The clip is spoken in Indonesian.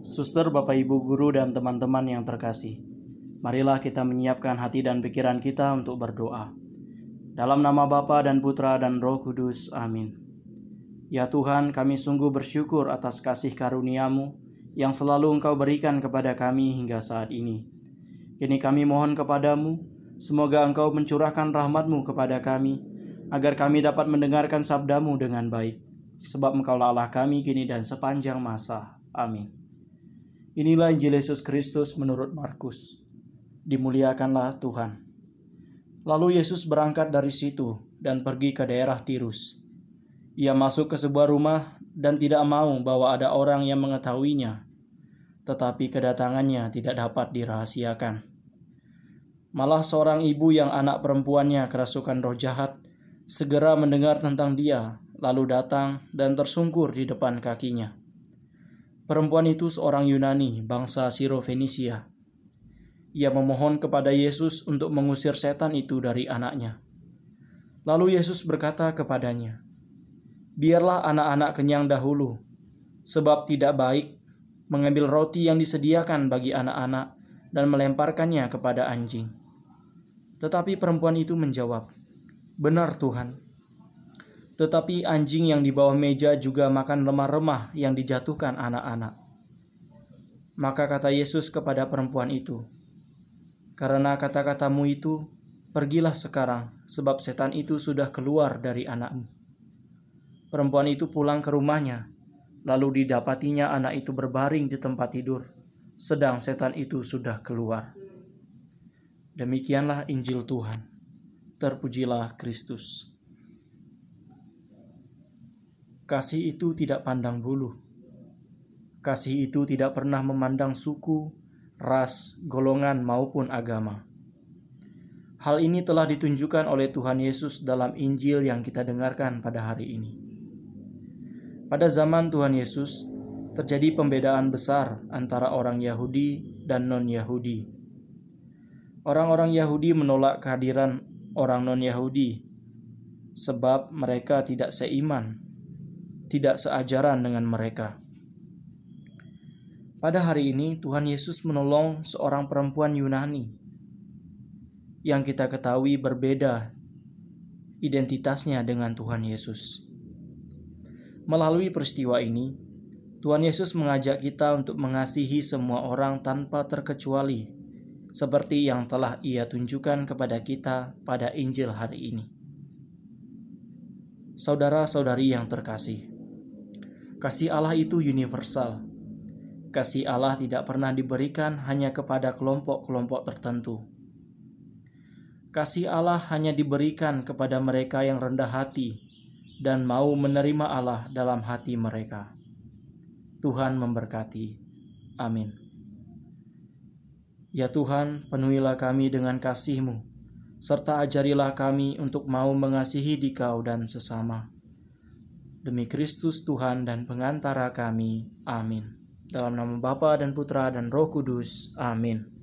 Suster, Bapak, Ibu, Guru, dan teman-teman yang terkasih, marilah kita menyiapkan hati dan pikiran kita untuk berdoa. Dalam nama Bapa dan Putra dan Roh Kudus, amin. Ya Tuhan, kami sungguh bersyukur atas kasih karuniamu yang selalu Engkau berikan kepada kami hingga saat ini. Kini kami mohon kepadamu, semoga Engkau mencurahkan rahmatmu kepada kami, agar kami dapat mendengarkan sabdamu dengan baik. Sebab Engkau Allah kami kini dan sepanjang masa. Amin. Inilah Injil Yesus Kristus menurut Markus. Dimuliakanlah Tuhan. Lalu Yesus berangkat dari situ dan pergi ke daerah Tirus. Ia masuk ke sebuah rumah dan tidak mau bahwa ada orang yang mengetahuinya, tetapi kedatangannya tidak dapat dirahasiakan. Malah seorang ibu yang anak perempuannya kerasukan roh jahat segera mendengar tentang dia, lalu datang dan tersungkur di depan kakinya. Perempuan itu seorang Yunani, bangsa Siro-Fenisia. Ia memohon kepada Yesus untuk mengusir setan itu dari anaknya. Lalu Yesus berkata kepadanya, "Biarlah anak-anak kenyang dahulu, sebab tidak baik mengambil roti yang disediakan bagi anak-anak dan melemparkannya kepada anjing." Tetapi perempuan itu menjawab, "Benar, Tuhan." Tetapi anjing yang di bawah meja juga makan remah-remah yang dijatuhkan anak-anak. Maka kata Yesus kepada perempuan itu, "Karena kata-katamu itu, pergilah sekarang, sebab setan itu sudah keluar dari anakmu." Perempuan itu pulang ke rumahnya, lalu didapatinya anak itu berbaring di tempat tidur, sedang setan itu sudah keluar. Demikianlah Injil Tuhan. Terpujilah Kristus. Kasih itu tidak pandang bulu. Kasih itu tidak pernah memandang suku, ras, golongan, maupun agama. Hal ini telah ditunjukkan oleh Tuhan Yesus dalam Injil yang kita dengarkan pada hari ini. Pada zaman Tuhan Yesus, terjadi pembedaan besar antara orang Yahudi dan non-Yahudi. Orang-orang Yahudi menolak kehadiran orang non-Yahudi sebab mereka tidak seiman tidak seajaran dengan mereka. Pada hari ini, Tuhan Yesus menolong seorang perempuan Yunani yang kita ketahui berbeda identitasnya dengan Tuhan Yesus. Melalui peristiwa ini, Tuhan Yesus mengajak kita untuk mengasihi semua orang tanpa terkecuali, seperti yang telah Ia tunjukkan kepada kita pada Injil hari ini. Saudara-saudari yang terkasih, Kasih Allah itu universal. Kasih Allah tidak pernah diberikan hanya kepada kelompok-kelompok tertentu. Kasih Allah hanya diberikan kepada mereka yang rendah hati dan mau menerima Allah dalam hati mereka. Tuhan memberkati. Amin. Ya Tuhan, penuhilah kami dengan kasih-Mu, serta ajarilah kami untuk mau mengasihi Dikau dan sesama Demi Kristus Tuhan dan pengantara kami. Amin. Dalam nama Bapa dan Putra dan Roh Kudus. Amin.